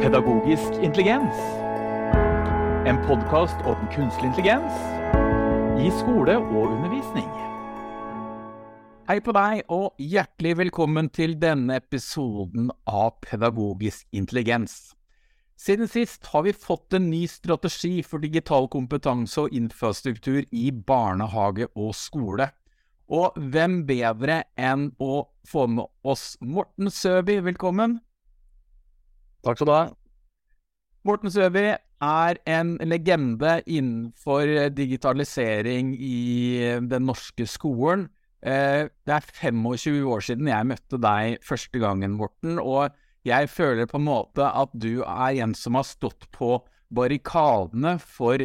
Pedagogisk intelligens. En podkast om kunstig intelligens i skole og undervisning. Hei på deg, og hjertelig velkommen til denne episoden av Pedagogisk intelligens. Siden sist har vi fått en ny strategi for digital kompetanse og infrastruktur i barnehage og skole. Og hvem bedre enn å få med oss Morten Søby, velkommen. Takk skal du ha. Morten Søby er en legende innenfor digitalisering i den norske skolen. Eh, det er 25 år siden jeg møtte deg første gangen, Morten, og jeg føler på en måte at du er en som har stått på barrikadene for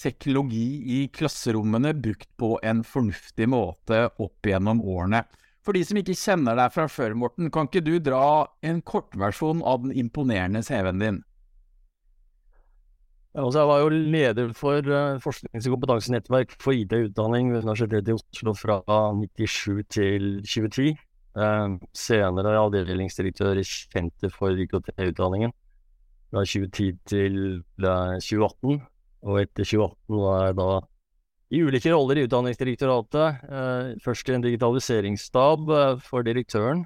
teknologi i klasserommene brukt på en fornuftig måte opp gjennom årene. For de som ikke kjenner deg fra før, Morten, kan ikke du dra en kortversjon av den imponerende CV-en din? Altså jeg var jo leder for uh, forsknings- og kompetansenettverk for IT-utdanning ved Universitetet i Oslo fra 97 til 2010. Uh, senere avdelingsdirektør i Senter for IKT-utdanningen fra 2010 til uh, 2018. Og etter 2018 var jeg da i ulike roller i Utdanningsdirektoratet. Eh, først i en digitaliseringsstab eh, for direktøren,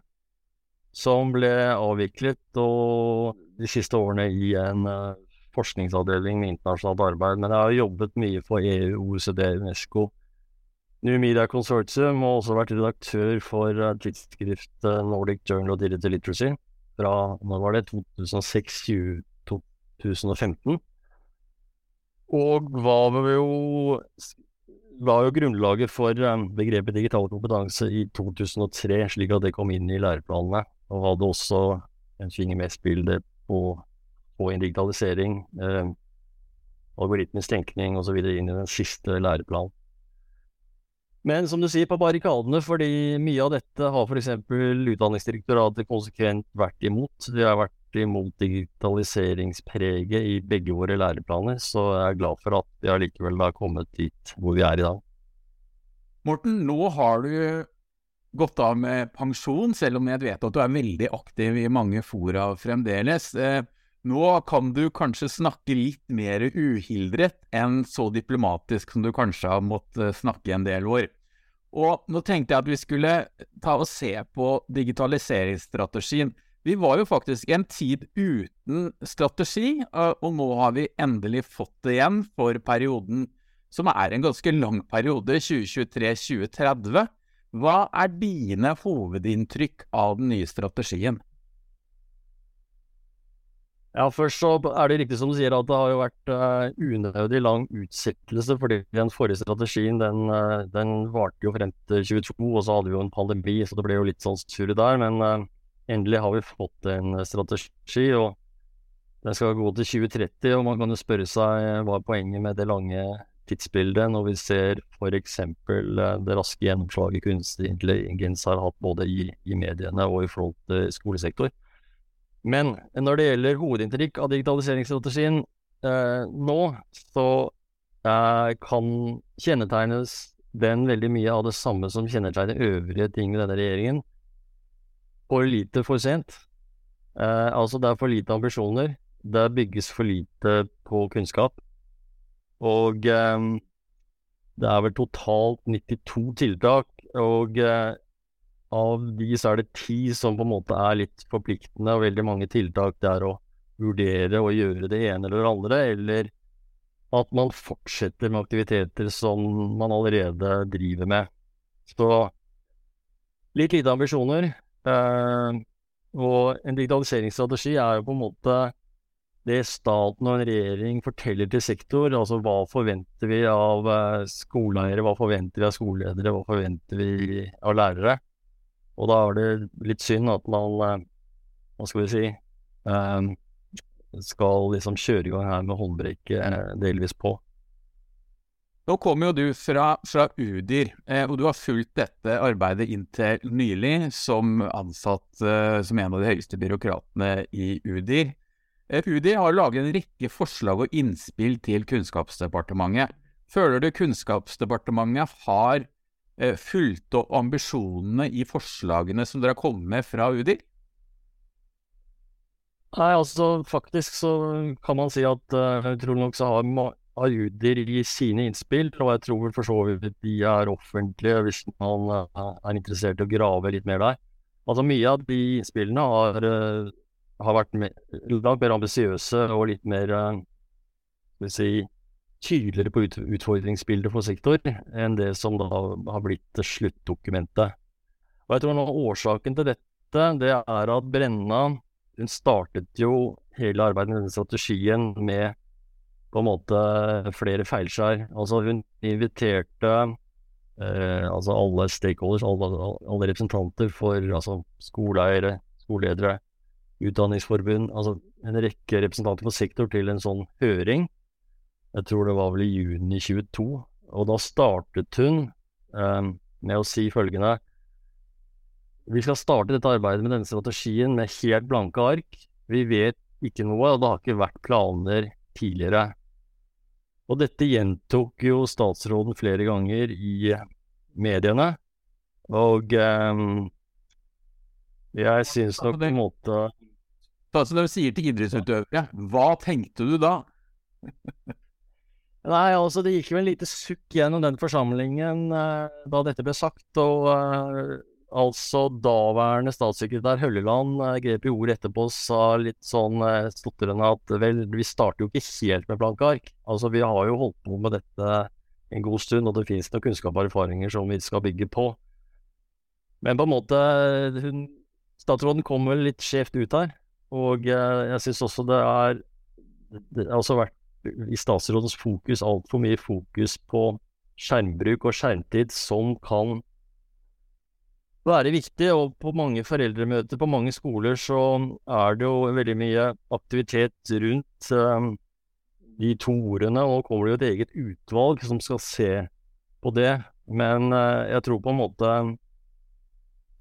som ble avviklet, og de siste årene i en eh, forskningsavdeling med internasjonalt arbeid. Men jeg har jobbet mye for EU, OECD, UNESCO, New Media Consortium, og også vært redaktør for tidsskriftet Nordic Journal of Digital Literacy fra når var det, 2006-2015. Og var jo la jo grunnlaget for um, begrepet digital kompetanse i 2003, slik at det kom inn i læreplanene. Og hadde også en finger med spillet på, på en digitalisering, eh, algoritmisk tenkning osv. inn i den siste læreplanen. Men som du sier, på barrikadene, fordi mye av dette har f.eks. Utdanningsdirektoratet konsekvent vært imot. De har vært imot digitaliseringspreget i begge våre læreplaner, så jeg er glad for at vi allikevel har kommet dit hvor vi er i dag. Morten, nå har du gått av med pensjon, selv om jeg vet at du er veldig aktiv i mange fora fremdeles. Eh, nå kan du kanskje snakke litt mer uhildret enn så diplomatisk som du kanskje har måttet eh, snakke en del år. Og nå tenkte jeg at vi skulle ta og se på digitaliseringsstrategien. Vi var jo faktisk en tid uten strategi, eh, og nå har vi endelig fått det igjen for perioden som er en ganske lang periode, 2023-2030. Hva er dine hovedinntrykk av den nye strategien? Ja, Først så er det riktig som du sier at det har jo vært uh, unødig lang utsettelse. fordi den forrige strategien den, uh, den varte jo frem til 22, og så hadde vi jo en pandemi, så det ble jo litt sånn surr der. Men endelig har vi fått en strategi, og den skal gå til 2030. Og man kan jo spørre seg hva er poenget med det lange tidsbildet når vi ser f.eks. det raske gjennomslaget kunstig intelligens har hatt både i, i mediene og i forhold til skolesektor. Men når det gjelder hovedinntrykk av digitaliseringsstrategien eh, nå, så eh, kan kjennetegnes den veldig mye av det samme som kjennetegner øvrige ting ved denne regjeringen. For lite for sent. Eh, altså, det er for lite ambisjoner. Det bygges for lite på kunnskap. Og eh, det er vel totalt 92 tiltak, og eh, av de så er det ti som på en måte er litt forpliktende, og veldig mange tiltak det er å vurdere å gjøre det ene eller det andre, eller at man fortsetter med aktiviteter som man allerede driver med. Så litt lite ambisjoner. Eh, og en digitaliseringsstrategi er jo på en måte det staten og en regjering forteller til sektor. Altså hva forventer vi av eh, skoleeiere, hva forventer vi av skoleledere, hva forventer vi av lærere? Og da er det litt synd at man, eh, hva skal vi si, skal liksom kjøre i gang her med håndbrekket delvis på. Nå kommer jo du fra, fra Udir, eh, og du har fulgt dette arbeidet inntil nylig som ansatt eh, som en av de høyeste byråkratene i Udir. Eh, Udir har laget en rekke forslag og innspill til Kunnskapsdepartementet. Føler du Kunnskapsdepartementet har eh, fulgt opp ambisjonene i forslagene som dere har kommet med fra UDIR? Nei, altså faktisk så kan man si at uh, utrolig nok så har, har Udir i sine innspill, og jeg tror for så vidt de er offentlige hvis man uh, er interessert i å grave litt mer der. Altså Mye av de innspillene har, uh, har vært me langt mer ambisiøse og litt mer uh, skal vi si, tydeligere på ut utfordringsbildet for sektor enn det som da har blitt sluttdokumentet. Og jeg tror nå årsaken til dette, det er at Brenna hun startet jo hele arbeidet med denne strategien med på en måte flere feilskjær. Altså hun inviterte eh, altså alle stakeholders, alle, alle, representanter for altså skoleeiere, skoleledere, utdanningsforbund, altså en rekke representanter for sektor til en sånn høring. Jeg tror det var vel i juni 22. Og da startet hun eh, med å si følgende vi skal starte dette arbeidet med denne strategien med helt blanke ark. Vi vet ikke noe, og det har ikke vært planer tidligere. Og dette gjentok jo statsråden flere ganger i mediene. Og um, jeg syns nok på en måte Altså Når du sier til idrettsutøvere, hva tenkte du da? Nei, altså det gikk jo en lite sukk gjennom den forsamlingen uh, da dette ble sagt, og uh, Altså, daværende statssekretær Hølleland eh, grep i ordet etterpå og sa litt sånn eh, stotrende at vel, vi starter jo ikke helt med blanke ark. Altså, vi har jo holdt på med dette en god stund, og det finnes noen kunnskap og erfaringer som vi skal bygge på. Men på en måte hun, Statsråden kom vel litt skjevt ut her. Og eh, jeg syns også det er Det har også vært i statsrådens fokus altfor mye fokus på skjermbruk og skjermtid som kan være viktig, og på mange foreldremøter på mange skoler så er det jo veldig mye aktivitet rundt um, de to ordene. Og kommer det jo et eget utvalg som skal se på det. Men uh, jeg tror på en måte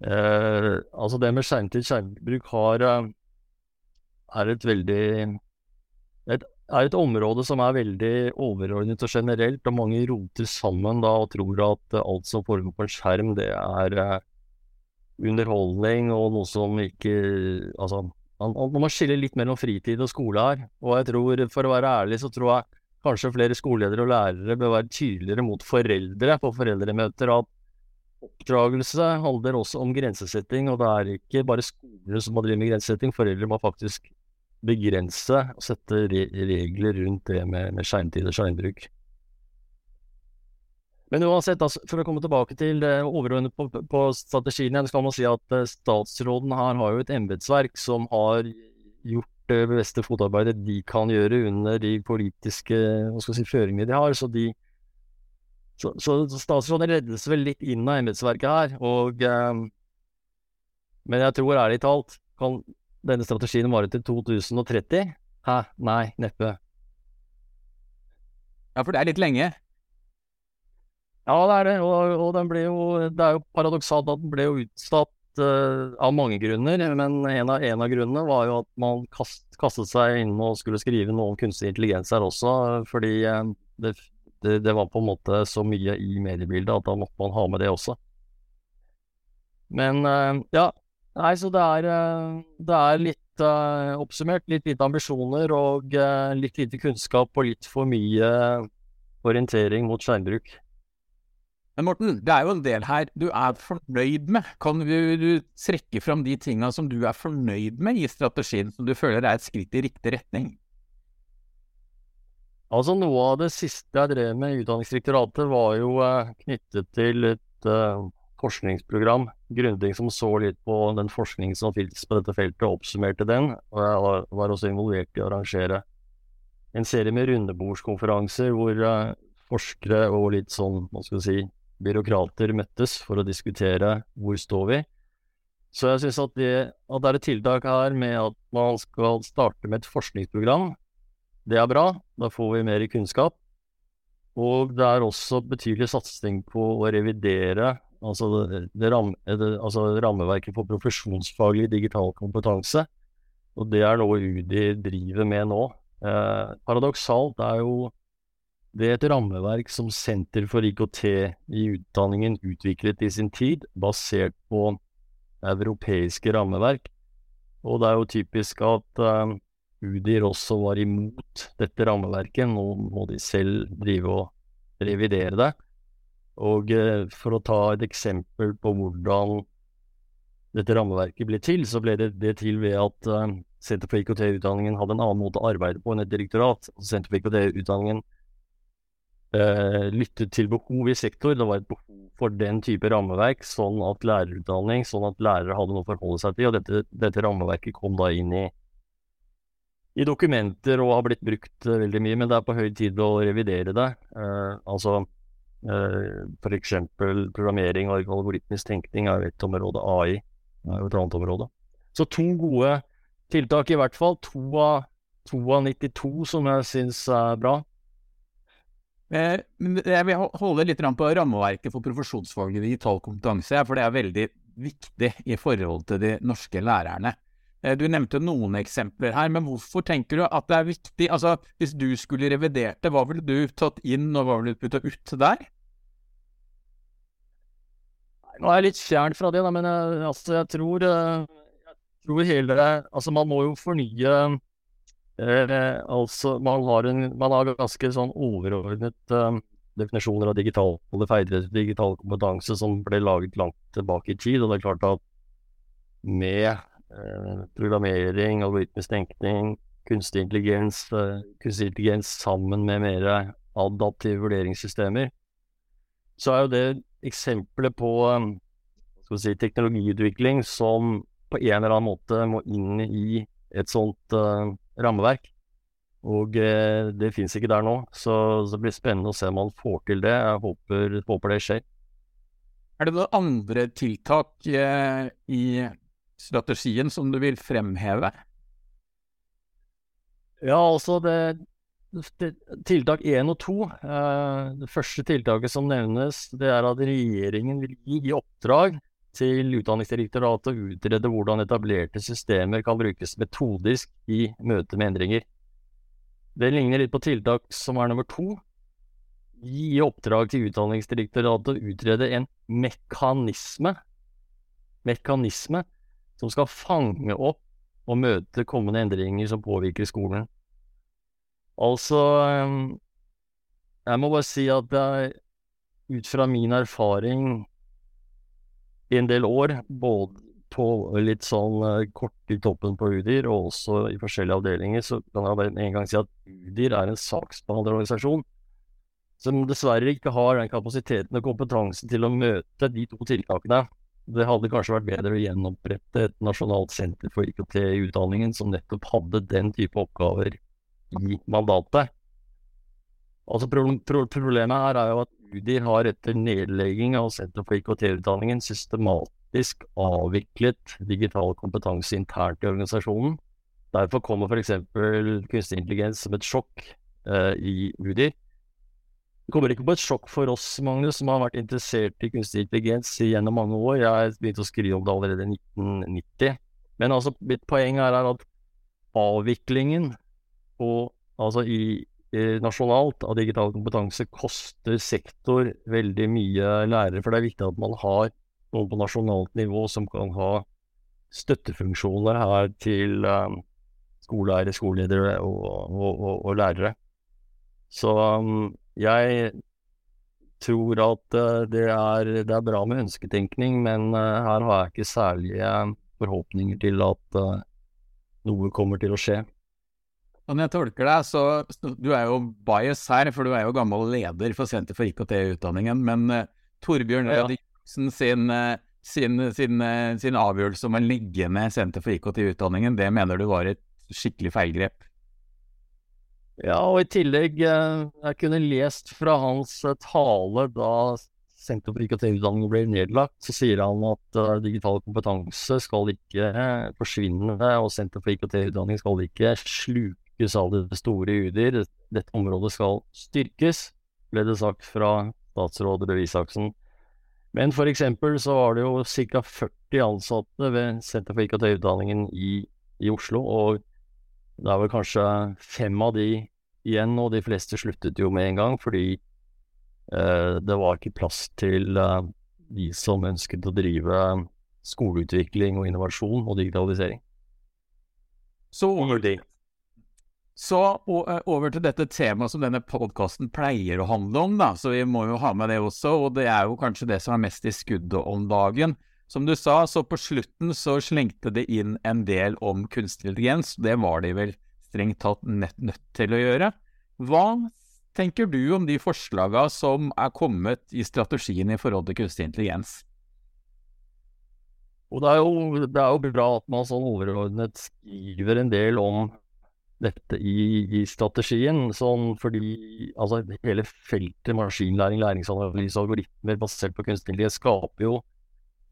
uh, Altså det med skjermtid, skjermbruk, har uh, er et veldig et, er et område som er veldig overordnet og generelt, og mange roter sammen da og tror at alt som foregår på en skjerm, det er underholdning og noe som ikke Altså, man, man må skille litt mellom fritid og skole her. Og jeg tror, for å være ærlig, så tror jeg kanskje flere skoleledere og lærere bør være tydeligere mot foreldre på foreldremøter at oppdragelse handler også om grensesetting, og det er ikke bare skoler som må drive med grensesetting. Foreldre må faktisk begrense og sette re regler rundt det med, med skjermtid og skjermbruk. Men uansett, altså, for å komme tilbake til det overordnet på, på strategien igjen, skal man si at uh, statsråden her har jo et embetsverk som har gjort det beste fotarbeidet de kan gjøre under de politiske si, føringene de har. Så, de, så, så statsråden reddes vel litt inn av embetsverket her. Og, um, men jeg tror ærlig talt, kan denne strategien vare til 2030? Hæ? Nei, neppe. Ja, for det er litt lenge? Ja, det er det. Og, og den ble jo, det er jo paradoksalt at den ble jo utsatt uh, av mange grunner. Men en av, en av, grunnene var jo at man kast, kastet seg inn og skulle skrive noe om kunstig intelligens her også. Fordi uh, det, det, det, var på en måte så mye i mediebildet at da måtte man ha med det også. Men uh, ja. Nei, så det er, det er litt oppsummert. Litt lite ambisjoner og litt lite kunnskap og litt for mye orientering mot skjermbruk. Men Morten, det er jo en del her du er fornøyd med. Kan du, du trekke fram de tinga som du er fornøyd med i strategien, som du føler er et skritt i riktig retning? Altså Noe av det siste jeg drev med i Utdanningsdirektoratet, var jo eh, knyttet til et eh, forskningsprogram. Grunding som så litt på den forskningen som finnes på dette feltet, og oppsummerte den. Og jeg var, også involvert i å arrangere en serie med rundebordskonferanser hvor eh, forskere og litt sånn, hva skal vi si, byråkrater møttes for å diskutere hvor står vi. Så jeg syns at, at, det er et tiltak her med at man skal starte med et forskningsprogram. Det er bra, da får vi mer kunnskap. Og det er også betydelig satsing på å revidere altså, det, det ram, det, altså rammeverket for profesjonsfaglig digital kompetanse. Og det er noe UDI driver med nå. Eh, paradoksalt er jo er et rammeverk som Senter for IKT i utdanningen utviklet i sin tid, basert på europeiske rammeverk. Og det er jo typisk at uh, Udir også var imot dette rammeverket. Nå må de selv drive og revidere det. Og uh, for å ta et eksempel på hvordan dette rammeverket ble til, så ble det, det til ved at uh, Senter for IKT-utdanningen hadde en annen måte å arbeide på enn et direktorat. Senter for IKT-utdanningen uh, lyttet til behov i sektor. Det var et behov for den type rammeverk, sånn at lærerutdanning, sånn at lærere hadde noe å forholde seg til. Og dette, dette rammeverket kom da inn i, i, dokumenter og har blitt brukt uh, veldig mye, men det er på høy tid å revidere det. altså f.eks. programmering og algoritmisk tenkning er et område, AI er jo et annet område. Så to gode tiltak, i hvert fall. To av, to av 92 som jeg syns er bra. Eh, jeg vil holde litt på rammeverket for profesjonsfaget digital kompetanse, for det er veldig viktig i forhold til de norske lærerne. Eh, du nevnte noen eksempler her, men hvorfor tenker du at det er viktig? Altså, Hvis du skulle revidert det, hva ville du tatt inn, og hva ville du putta ut der? Nå er jeg litt fjern fra det, da, men jeg, eh, altså, jeg tror Jeg tror hele Altså, man må jo fornye eh, Altså, man har, en, man har ganske sånn overordnet eh, definisjoner av digitale ferdigheter, digital kompetanse, som ble laget langt tilbake i tid. Og det er klart at med eh, programmering, algoritmisk tenkning, kunstig intelligens, eh, kunstig intelligens sammen med mer adaptive vurderingssystemer, så er jo det eksempelet på um, si, teknologiutvikling som på en eller annen måte må inn i et sånt uh, rammeverk. Og eh, det fins ikke der nå, så, så, det blir spennende å se om man får til det. Jeg håper, håper det skjer. Er det noen andre tiltak eh, i strategien som du vil fremheve? Ja, altså det, Tiltak én og to. Eh, det første tiltaket som nevnes, det er at regjeringen vil gi i oppdrag til Utdanningsdirektoratet å utrede hvordan etablerte systemer kan brukes metodisk i møte med endringer. Det ligner litt på tiltak som er nummer to. Gi oppdrag til Utdanningsdirektoratet å utrede en mekanisme mekanisme som skal fange opp og møte kommende endringer som påvirker skolen. Altså ehm, Jeg må bare si at jeg, ut fra min erfaring i en del år, både på litt sånn uh, kort i toppen på UDIR og også i forskjellige avdelinger, så kan jeg en gang si at UDIR er en saksbehandlerorganisasjon som dessverre ikke har den kapasiteten og kompetansen til å møte de to tiltakene. Det hadde kanskje vært bedre å gjenopprette et nasjonalt senter for IKT i utdanningen som nettopp hadde den type oppgaver i mandatet. Altså Problemet her er jo at UDI har etter nedlegging av Senter for IKT-utdanningen systematisk avviklet digital kompetanse internt i organisasjonen. Derfor kommer f.eks. kunstig intelligens som et sjokk eh, i UDI. Det kommer ikke på et sjokk for oss, Magnus, som har vært interessert i kunstig intelligens gjennom mange år. Jeg begynte å skrive om det allerede i 1990. Men altså, mitt poeng er at avviklingen på, altså i, nasjonalt av digital kompetanse koster sektor veldig mye lærere. For det er viktig at man har noen på nasjonalt nivå som kan ha støttefunksjoner her til um, skoleeiere, skoleledere og, og, og, og, lærere. Så um, jeg tror at uh, det, er, det, er, bra med ønsketenkning, men uh, her har jeg ikke særlige forhåpninger til at uh, noe kommer til å skje. Når jeg tolker deg, så Du er jo bias her, for du er jo gammel leder for Senter for IKT i utdanningen. Men uh, Torbjørn ja. Jacobsen sin, uh, sin, sin, uh, sin, avgjørelse om å legge ned Senter for IKT i utdanningen, det mener du var et skikkelig feilgrep? Ja, og i tillegg Jeg kunne lest fra hans tale da Senter for IKT-utdanning ble nedlagt, så sier han at uh, digital kompetanse skal ikke forsvinne, og Senter for IKT-utdanning skal ikke sluke styrkes av det store UDIR. Dette området skal styrkes, ble det sagt fra statsråd Røe Isaksen. Men for eksempel så var det jo ca. 40 ansatte ved Senter for IKT-utdanningen i, i, Oslo, og det er vel kanskje fem av de igjen, og de fleste sluttet jo med en gang fordi eh, det var ikke plass til eh, de som ønsket å drive skoleutvikling og innovasjon og digitalisering. Så over, så eh, over til dette temaet som denne podkasten pleier å handle om, da. Så vi må jo ha med det også, og det er jo kanskje det som er mest i skuddet om dagen. Som du sa, så på slutten så slengte det inn en del om kunstig intelligens. Det var de vel strengt tatt nødt, nødt til å gjøre. Hva tenker du om de forslagene som er kommet i strategien i forhold til kunstig intelligens? Og det er, jo, det er jo bra at man sånn overordnet skriver en del om dette i, i strategien, sånn fordi altså, hele feltet maskinlæring, læringsanalyse algoritmer basert på kunstig intelligens skaper jo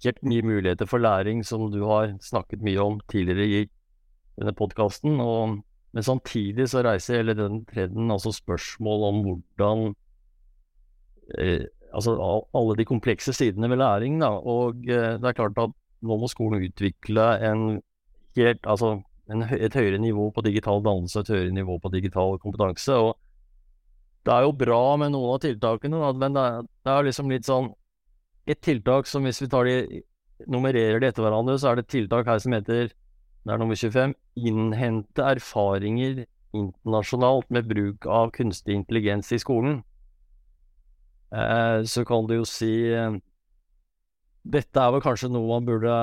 helt mye muligheter for læring, som du har snakket mye om tidligere i denne podkasten. Men samtidig så reiser hele den trenden altså spørsmål om hvordan eh, Altså alle de komplekse sidene ved læring, da. Og eh, det er klart at nå må skolen utvikle en helt Altså et høyere nivå på digital dannelse, et høyere nivå på digital kompetanse. Og det er jo bra med noen av tiltakene, men det er, det er liksom litt sånn Et tiltak som hvis vi tar de nummererer de etter hverandre, så er det et tiltak her som heter det er nummer 25. Innhente erfaringer internasjonalt med bruk av kunstig intelligens i skolen. Eh, så kan du jo si eh, Dette er vel kanskje noe man burde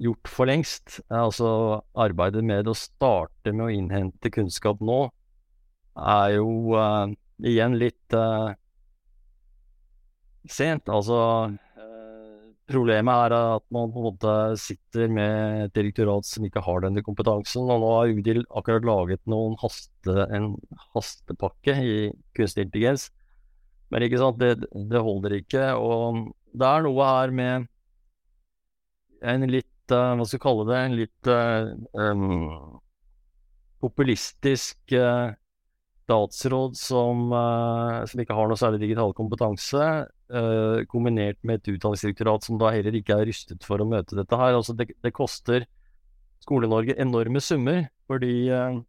gjort for lengst. Altså arbeidet med å starte med å innhente kunnskap nå er jo uh, igjen litt uh, sent. Altså Problemet er at man på en måte sitter med et direktorat som ikke har denne kompetansen. Og nå har UDIL akkurat laget noen haste, en hastepakke i kunstig intelligens. Men ikke sant, det, det, holder ikke. Og det er noe her med en litt uh, Hva skal vi kalle det? En litt uh, um, populistisk uh, statsråd som, som, ikke har noe særlig digital kompetanse, uh, kombinert med et utdanningsdirektorat som da heller ikke er rystet for å møte dette her. Altså det, det koster Skole-Norge enorme summer, fordi uh,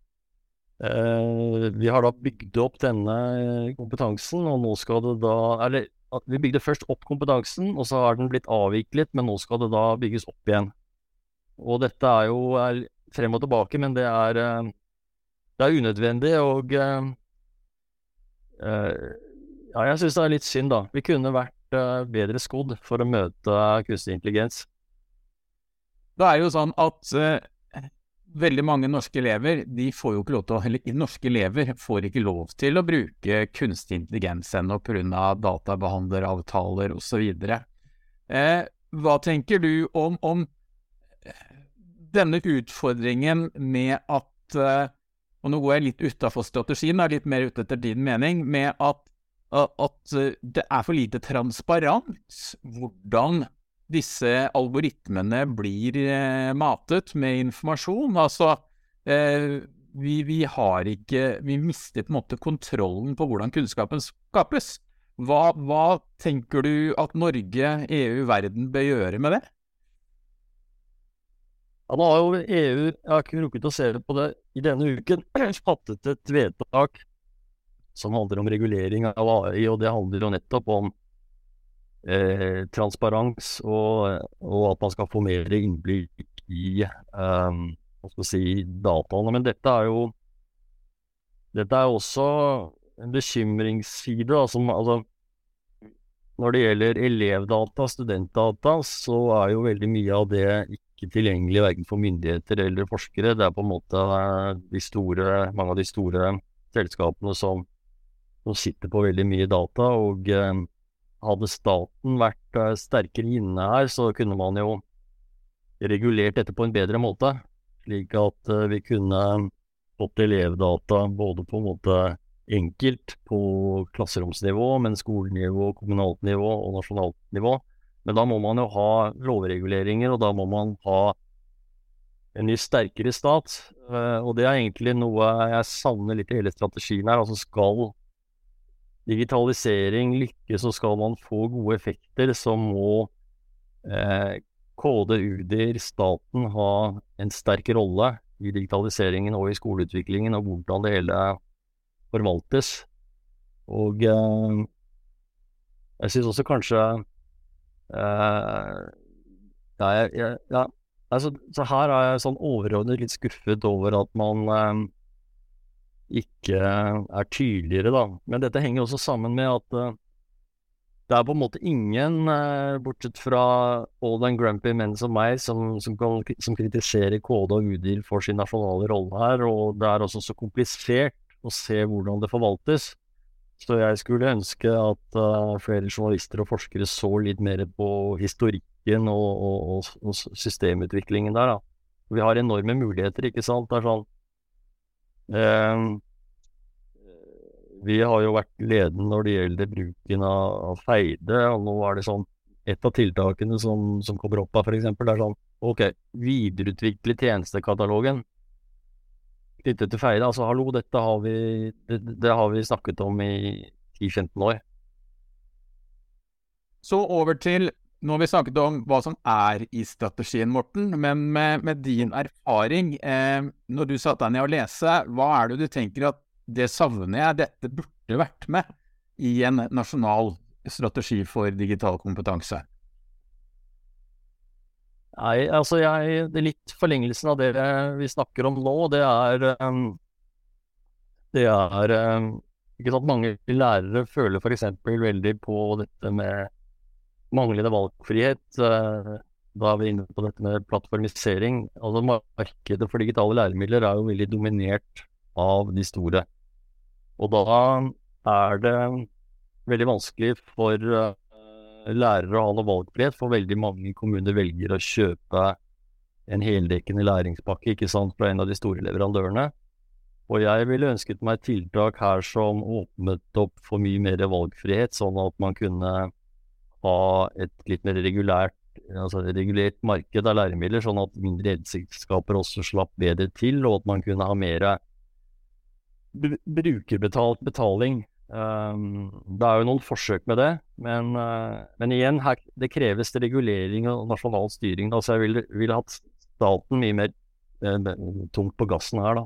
uh, vi har da bygd opp denne kompetansen, og nå skal det da Eller vi bygde først opp kompetansen, og så har den blitt avviklet, men nå skal det da bygges opp igjen. Og dette er jo er frem og tilbake, men det er, det er unødvendig, og ja, jeg syns det er litt synd, da. Vi kunne vært bedre skodd for å møte kunstig intelligens. Det er jo sånn at uh, veldig mange norske elever de får jo ikke lov til å, eller norske elever får ikke lov til å bruke kunstig intelligens ennå pga. databehandleravtaler osv. Eh, hva tenker du om, om, denne utfordringen med at eh, Og nå går jeg litt utafor strategien, er litt mer ute etter din mening, med at at eh, det er for lite transparent hvordan disse algoritmene blir eh, matet med informasjon. Altså, vi, vi, har ikke Vi mister på en måte kontrollen på hvordan kunnskapen skapes. Hva, hva tenker du at Norge, EU, verden bør gjøre med det? Ja, nå har jo EU, jeg har ikke rukket å se det på det i denne uken, fattet et vedtak som handler om regulering av AI, og det handler jo nettopp om eh, transparens og, og, at man skal få mer innblikk i eh, hva skal si, dataene. Men dette er jo dette er også en bekymringsside. Altså, altså, når det gjelder elevdata, studentdata, så er jo veldig mye av det ikke tilgjengelig verken for myndigheter eller forskere. Det er på en måte de store, mange av de store selskapene som som sitter på veldig mye data. Og eh, hadde staten vært eh, sterkere inne her, så kunne man jo regulert dette på en bedre måte. Slik at eh, vi kunne fått elevdata både på en måte enkelt på klasseromsnivå, men skolenivå, kommunalt nivå og nasjonalt nivå. Men da må man jo ha lovreguleringer, og da må man ha en mye sterkere stat. Og det er egentlig noe jeg savner litt i hele strategien her. Altså skal digitalisering lykkes, så skal man få gode effekter, så må eh, KD, UDIR, staten ha en sterk rolle i digitaliseringen og i skoleutviklingen, og hvordan det hele forvaltes. Og eh, jeg syns også kanskje eh, ja, jeg, ja, altså, så her er jeg sånn overordnet litt skuffet over at man eh, ikke er tydeligere, da. Men dette henger også sammen med at uh, det er på en måte ingen, uh, bortsett fra all and grumpy menn som meg, som, som, kan, som kritiserer KD og UDIR for sin nasjonale rolle her. Og det er også så komplisert å se hvordan det forvaltes. Så jeg skulle ønske at uh, flere journalister og forskere så litt mer på historikken og, og, og, og systemutviklingen der. Da. Vi har enorme muligheter, ikke sant. Det er sånn uh, Vi har jo vært ledende når det gjelder bruken av, av feide, og nå er det sånn et av tiltakene som, som kommer opp av, f.eks., er sånn OK, videreutvikle tjenestekatalogen knyttet til Feide. Altså, hallo, dette har vi, det, det har vi snakket om i 10-15 år. Så over til Nå har vi snakket om hva som er i strategien, Morten. Men med, med din erfaring, eh, når du satte deg ned og lese, hva er det du tenker at det savner jeg, dette burde vært med i en nasjonal strategi for digital kompetanse? Nei, altså jeg Det er litt forlengelsen av det vi snakker om nå. Det er um, Det er um, ikke sant, Mange lærere føler f.eks. veldig på dette med manglende valgfrihet. Uh, da er vi inne på dette med plattformisering. Altså Markedet for digitale læremidler er jo veldig dominert av de store. Og da er det veldig vanskelig for uh, lærere å ha noe valgfrihet, for veldig mange kommuner velger å kjøpe en heldekkende læringspakke ikke sant, fra en av de store leverandørene. Og jeg ville ønsket meg tiltak her som åpnet opp for mye mer valgfrihet, sånn at man kunne ha et litt mer regulært, altså regulert marked av læremidler, sånn at mindre helseselskaper også slapp bedre til, og at man kunne ha mer brukerbetalt betaling Um, det er jo noen forsøk med det, men, uh, men igjen, her, det kreves regulering og nasjonal styring. Altså jeg ville vil hatt staten mye mer uh, tungt på gassen her, da.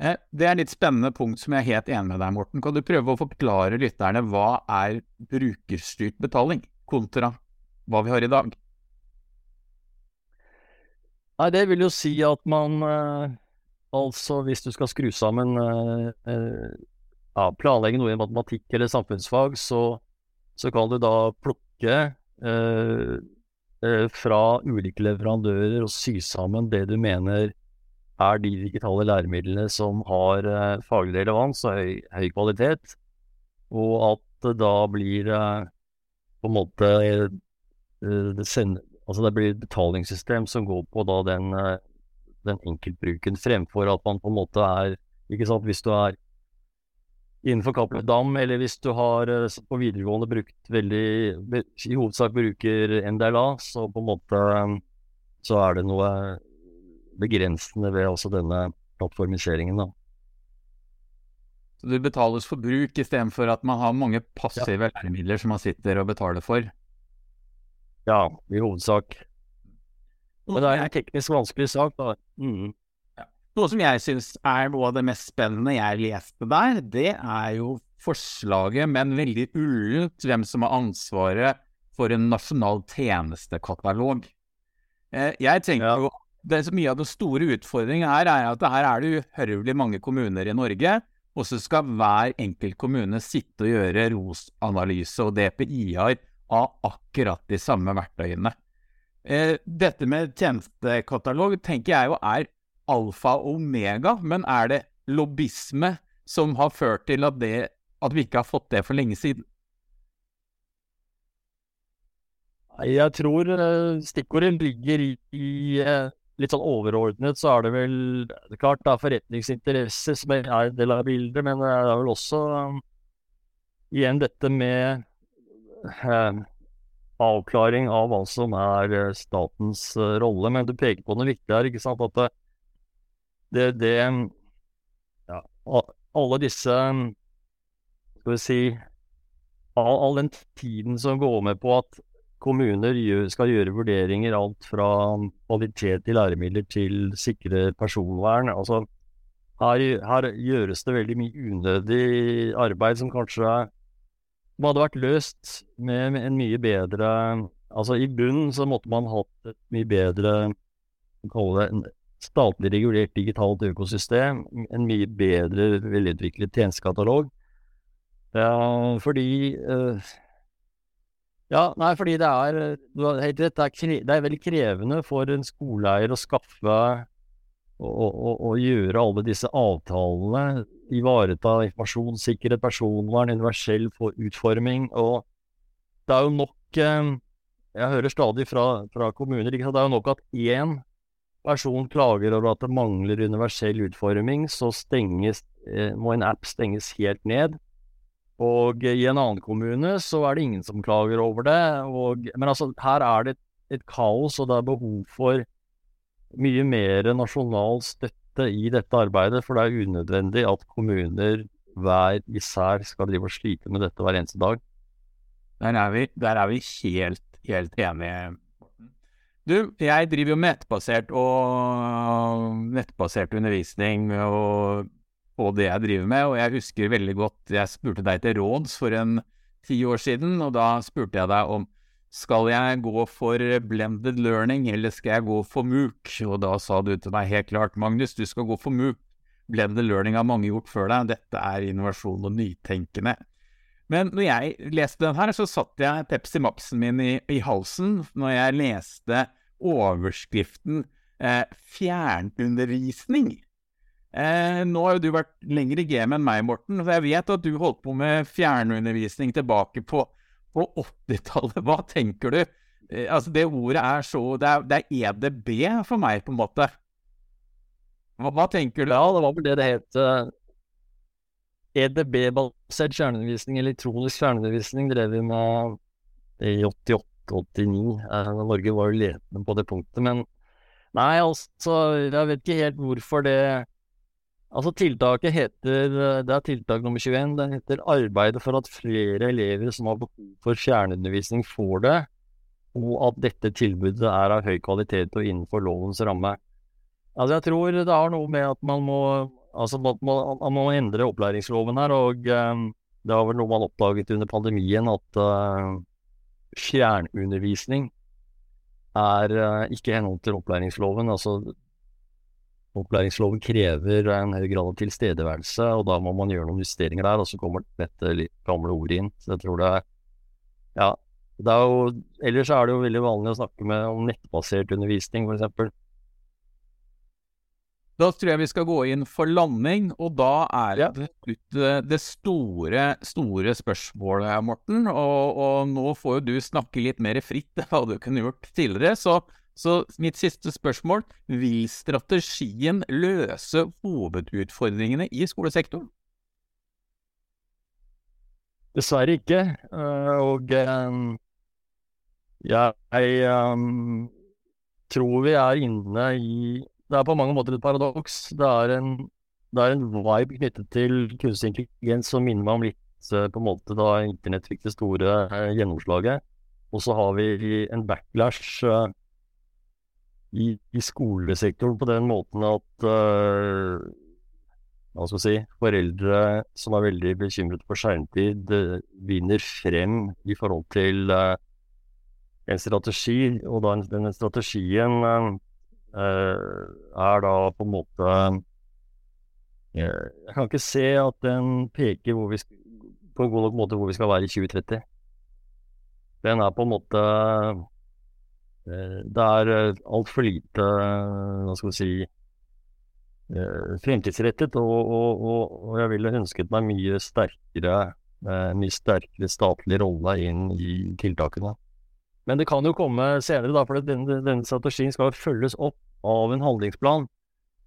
Eh, det er et litt spennende punkt som jeg er helt enig med deg, Morten. Kan du prøve å forklare lytterne hva er brukerstyrt betaling kontra hva vi har i dag? Nei, det vil jo si at man Altså, hvis du skal skru sammen ja, planlegge noe i matematikk eller samfunnsfag, så, så kan du da plukke eh, eh, fra ulike leverandører og sy sammen det du mener er de digitale læremidlene som har eh, faglig relevans og høy, høy, kvalitet, og at det da blir eh, på en måte eh, det, sender, altså det blir et betalingssystem som går på da den, eh, den enkeltbruken, fremfor at man på en måte er ikke sant, Hvis du er innenfor Cappelen Dam, eller hvis du har eh, på videregående brukt veldig I hovedsak bruker NDLA, så på en måte så er det noe begrensende ved også denne plattformiseringen, da. Så det betales for bruk istedenfor at man har mange passive ja. læremidler som man sitter og betaler for? Ja, i hovedsak. Men det er en teknisk vanskelig sak, da. Mm. Noe som jeg syns er noe av det mest spennende jeg leste der, det er jo forslaget, men veldig ullent, hvem som har ansvaret for en nasjonal tjenestekatalog. Eh, jeg tenker jo det er Mye av den store utfordringen her er at her er det uhørvelig mange kommuner i Norge, og så skal hver enkelt kommune sitte og gjøre ROS-analyse og DPI-er av akkurat de samme verktøyene. Eh, dette med tjenestekatalog tenker jeg jo er alfa og omega, men er det lobbyisme som har ført til at, det, at vi ikke har fått det for lenge siden? Jeg tror eh, stikkordet ligger i, i eh, litt sånn overordnet, så er det vel det er klart det er som er en del av bildet, men det er vel også um, igjen dette med um, avklaring av hva som er statens uh, rolle. Men du peker på noe viktig her, ikke sant. At det, det ja, Alle disse Skal vi si all, all, den tiden som går med på at kommuner skal gjøre vurderinger alt fra kvalitet i læremidler til sikre personvern. altså her, her, gjøres det veldig mye unødig arbeid som kanskje som hadde vært løst med, en mye bedre Altså i bunnen så måtte man hatt et mye bedre kalle det statlig regulert digitalt økosystem, en mye bedre velutviklet tjenestekatalog. Ja, fordi uh, Ja, nei, fordi det er Du har helt rett, det er, kre, det er veldig krevende for en skoleeier å skaffe og, gjøre alle disse avtalene, ivareta informasjonssikkerhet, personvern, universell utforming. Og det er jo nok uh, Jeg hører stadig fra, fra kommuner? Det er jo nok at én person klager over at det mangler universell utforming, så stenges, eh, må en app stenges helt ned. Og i en annen kommune så er det ingen som klager over det. Og, men altså, her er det et, et, kaos, og det er behov for mye mer nasjonal støtte i dette arbeidet. For det er unødvendig at kommuner hver især skal drive og slite med dette hver eneste dag. Der er vi, der er vi helt, helt enige. Du, jeg driver jo med nettbasert og nettbasert undervisning og og, det jeg driver med, og jeg husker veldig godt jeg spurte deg til råds for en ti år siden, og da spurte jeg deg om skal jeg gå for blended learning, eller skal jeg gå for MOOC? Og da sa du til meg helt klart, Magnus, du skal gå for MOOC. Blended learning har mange gjort før deg, dette er innovasjon og nytenkende. Men når jeg leste den her, så satt jeg Pepsi Max-en min i, i, halsen når jeg leste overskriften eh, 'fjernundervisning'. Eh, nå har jo du vært lenger i gamet enn meg, Morten. For jeg vet at du holdt på med fjernundervisning tilbake på, på 80-tallet. Hva tenker du? Eh, altså, det ordet er så det er, det er, EDB for meg, på en måte. Hva, hva tenker du? Ja, det var vel det det het. EDB-basert kjerneundervisning, elektronisk kjerneundervisning, drev vi med i 88-89. Eh, Norge var jo ledende på det punktet. Men nei, altså, jeg vet ikke helt hvorfor det Altså Tiltaket heter, det er tiltak nummer 21. Det heter 'Arbeidet for at flere elever som har behov for kjerneundervisning, får det', og at dette tilbudet er av høy kvalitet og innenfor lovens ramme. Altså Jeg tror det har noe med at man må, altså man man må endre opplæringsloven her. og um, Det var vel noe man oppdaget under pandemien, at uh, fjernundervisning er uh, ikke i henhold til opplæringsloven. altså Opplæringsloven krever en høy grad av tilstedeværelse, og da må man gjøre noen justeringer der. Og så kommer dette litt gamle ordet inn. Så jeg tror det er Ja. Det er jo, ellers er det jo veldig vanlig å snakke med om nettbasert undervisning, f.eks. Da tror jeg vi skal gå inn for landing, og da er det ja. det store, store spørsmålet, Morten. Og, og, nå får jo du snakke litt mer fritt enn hva du kunne gjort tidligere. Så så mitt siste spørsmål vil strategien løse hovedutfordringene i skolesektoren? Dessverre ikke. Eh, og jeg, jeg um, tror vi er inne i Det er på mange måter et paradoks. Det er en, det er en vibe knyttet til kunstig intelligens som minner meg om litt på en måte da internett fikk det store gjennomslaget. Og så har vi en backlash i, i, skolesektoren på den måten at uh, hva skal vi si, foreldre som er veldig bekymret for skjermtid, uh, vinner frem i forhold til uh, en strategi. Og da denne strategien er da på en måte Jeg kan ikke se at den peker hvor vi, på en god nok måte hvor vi skal være i 2030. Den er på en måte Eh, det er eh, altfor lite, eh, hva skal vi si, fremtidsrettet, og, og, og, jeg ville ønsket meg mye sterkere, mye sterkere statlig rolle inn i tiltakene. Men det kan jo komme senere, da, for denne, denne strategien skal følges opp av en handlingsplan.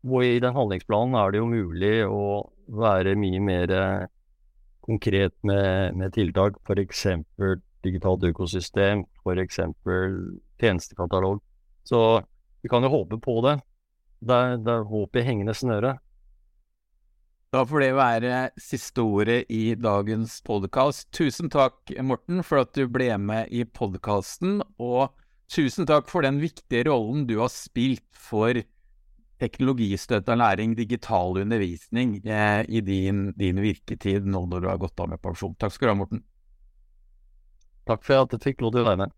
Og i den handlingsplanen er det jo mulig å være mye mer konkret med, med tiltak, f.eks. digitalt økosystem, f.eks tjenestekatalog. Så vi kan jo håpe på det. Det er, det er håp i hengende snøre. Da får det være siste ordet i dagens podkast. Tusen takk, Morten, for at du ble med i podkasten. Og tusen takk for den viktige rollen du har spilt for teknologistøtta læring, digital undervisning, eh, i din, din, virketid nå når du har gått av med pensjon. Takk skal du ha, Morten. Takk for at jeg fikk lov til å være med.